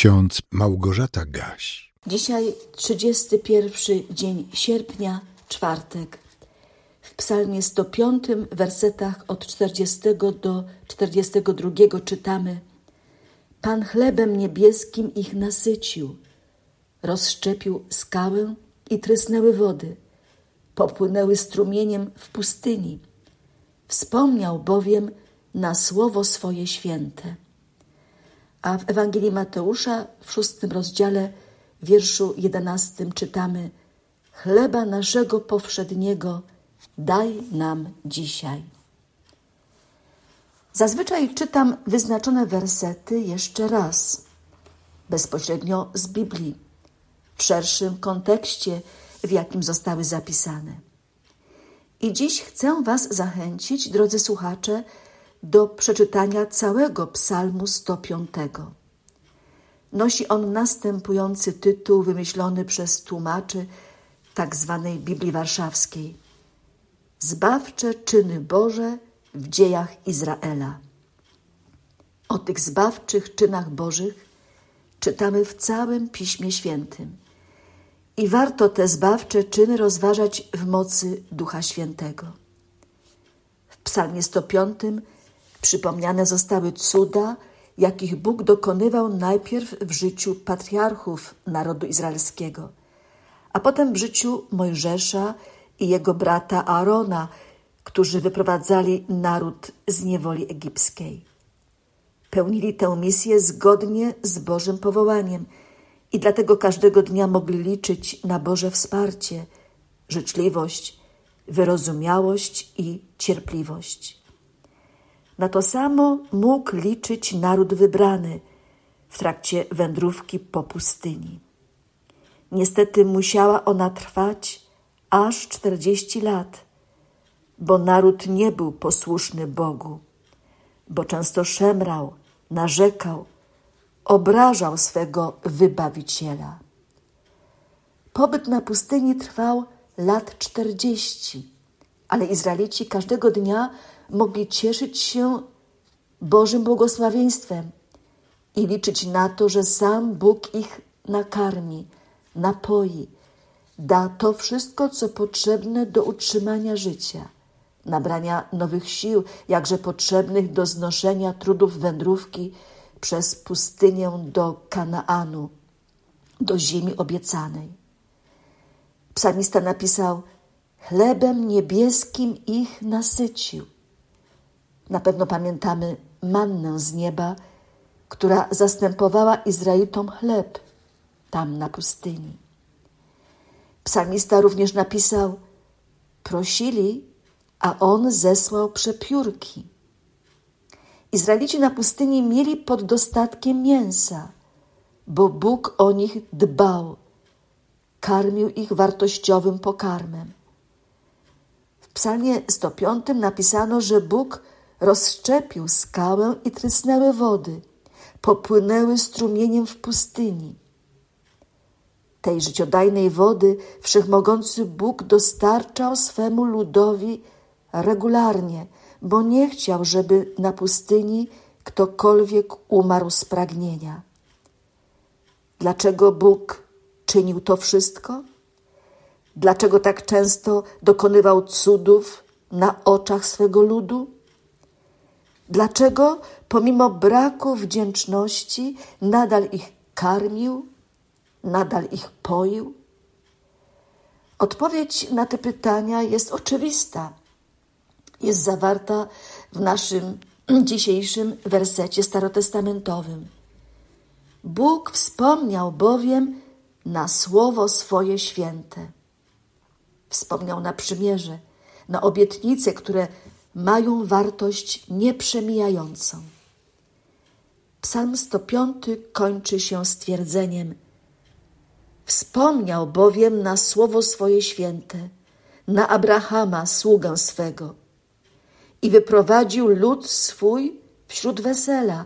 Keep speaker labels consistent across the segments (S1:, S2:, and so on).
S1: ksiądz Małgorzata Gaś.
S2: Dzisiaj 31 dzień sierpnia, czwartek. W psalmie 105, wersetach od 40 do 42 czytamy Pan chlebem niebieskim ich nasycił, rozszczepił skałę i trysnęły wody, popłynęły strumieniem w pustyni. Wspomniał bowiem na słowo swoje święte. A w Ewangelii Mateusza w szóstym rozdziale, wierszu jedenastym czytamy Chleba naszego powszedniego daj nam dzisiaj. Zazwyczaj czytam wyznaczone wersety jeszcze raz, bezpośrednio z Biblii, w szerszym kontekście, w jakim zostały zapisane. I dziś chcę Was zachęcić, drodzy słuchacze, do przeczytania całego Psalmu 105. Nosi on następujący tytuł wymyślony przez tłumaczy tak zwanej Biblii Warszawskiej. Zbawcze czyny Boże w dziejach Izraela. O tych zbawczych czynach Bożych czytamy w całym Piśmie Świętym. I warto te zbawcze czyny rozważać w mocy Ducha Świętego. W Psalmie 105 Przypomniane zostały cuda, jakich Bóg dokonywał najpierw w życiu patriarchów narodu izraelskiego, a potem w życiu Mojżesza i jego brata Aarona, którzy wyprowadzali naród z niewoli egipskiej. Pełnili tę misję zgodnie z Bożym powołaniem i dlatego każdego dnia mogli liczyć na Boże wsparcie, życzliwość, wyrozumiałość i cierpliwość. Na to samo mógł liczyć naród wybrany w trakcie wędrówki po pustyni. Niestety musiała ona trwać aż czterdzieści lat, bo naród nie był posłuszny Bogu, bo często szemrał, narzekał, obrażał swego wybawiciela. Pobyt na pustyni trwał lat czterdzieści, ale Izraelici każdego dnia mogli cieszyć się Bożym błogosławieństwem i liczyć na to, że sam Bóg ich nakarmi, napoi, da to wszystko, co potrzebne do utrzymania życia, nabrania nowych sił, jakże potrzebnych do znoszenia trudów wędrówki przez pustynię do Kanaanu, do ziemi obiecanej. Psalmista napisał: Chlebem niebieskim ich nasycił. Na pewno pamiętamy mannę z nieba, która zastępowała Izraelitom chleb tam na pustyni. Psalmista również napisał: Prosili, a on zesłał przepiórki. Izraelici na pustyni mieli pod dostatkiem mięsa, bo Bóg o nich dbał, karmił ich wartościowym pokarmem. W Psalmie 105 napisano, że Bóg rozszczepił skałę i trysnęły wody, popłynęły strumieniem w pustyni. Tej życiodajnej wody wszechmogący Bóg dostarczał swemu ludowi regularnie, bo nie chciał, żeby na pustyni ktokolwiek umarł z pragnienia. Dlaczego Bóg czynił to wszystko? Dlaczego tak często dokonywał cudów na oczach swego ludu? Dlaczego pomimo braku wdzięczności nadal ich karmił, nadal ich poił? Odpowiedź na te pytania jest oczywista. Jest zawarta w naszym dzisiejszym wersecie starotestamentowym. Bóg wspomniał bowiem na słowo swoje święte. Wspomniał na przymierze, na obietnice, które mają wartość nieprzemijającą. Psalm 105 kończy się stwierdzeniem: Wspomniał bowiem na słowo swoje święte, na Abrahama, sługę swego, i wyprowadził lud swój wśród wesela,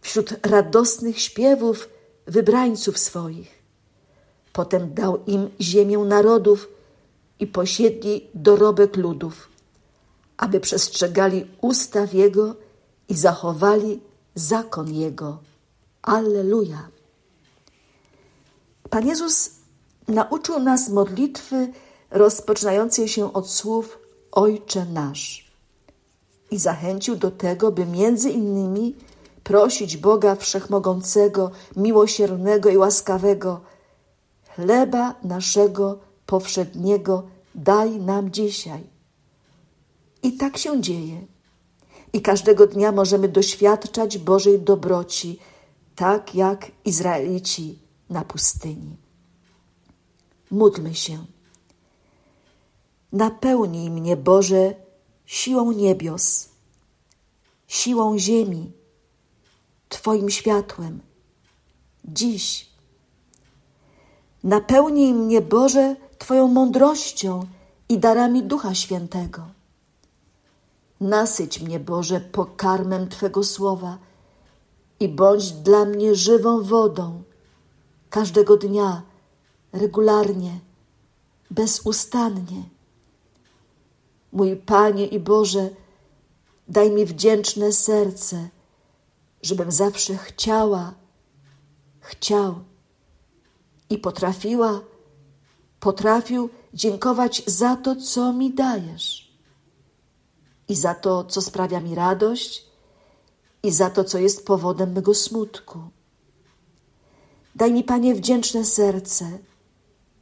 S2: wśród radosnych śpiewów wybrańców swoich. Potem dał im ziemię narodów i posiedli dorobek ludów aby przestrzegali ustaw Jego i zachowali zakon Jego. Alleluja! Pan Jezus nauczył nas modlitwy rozpoczynającej się od słów Ojcze nasz i zachęcił do tego, by między innymi prosić Boga Wszechmogącego, miłosiernego i łaskawego, chleba naszego powszedniego daj nam dzisiaj. I tak się dzieje. I każdego dnia możemy doświadczać Bożej dobroci, tak jak Izraelici na pustyni. Módlmy się. Napełnij mnie, Boże, siłą niebios, siłą ziemi, Twoim światłem. Dziś. Napełnij mnie, Boże, Twoją mądrością i darami Ducha Świętego. Nasyć mnie, Boże, pokarmem Twego słowa i bądź dla mnie żywą wodą każdego dnia, regularnie, bezustannie. Mój Panie i Boże, daj mi wdzięczne serce, żebym zawsze chciała, chciał i potrafiła, potrafił dziękować za to, co mi dajesz i za to, co sprawia mi radość i za to, co jest powodem mego smutku. Daj mi, Panie, wdzięczne serce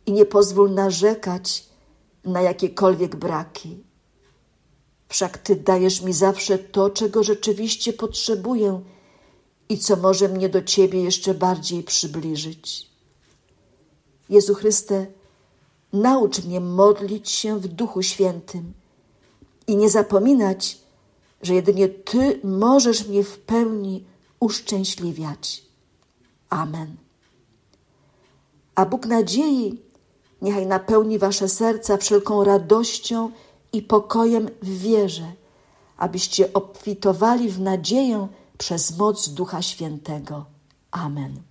S2: i nie pozwól narzekać na jakiekolwiek braki. Wszak Ty dajesz mi zawsze to, czego rzeczywiście potrzebuję i co może mnie do Ciebie jeszcze bardziej przybliżyć. Jezu Chryste, naucz mnie modlić się w Duchu Świętym i nie zapominać, że jedynie Ty możesz mnie w pełni uszczęśliwiać. Amen. A Bóg nadziei niechaj napełni Wasze serca wszelką radością i pokojem w wierze, abyście obfitowali w nadzieję przez moc Ducha Świętego. Amen.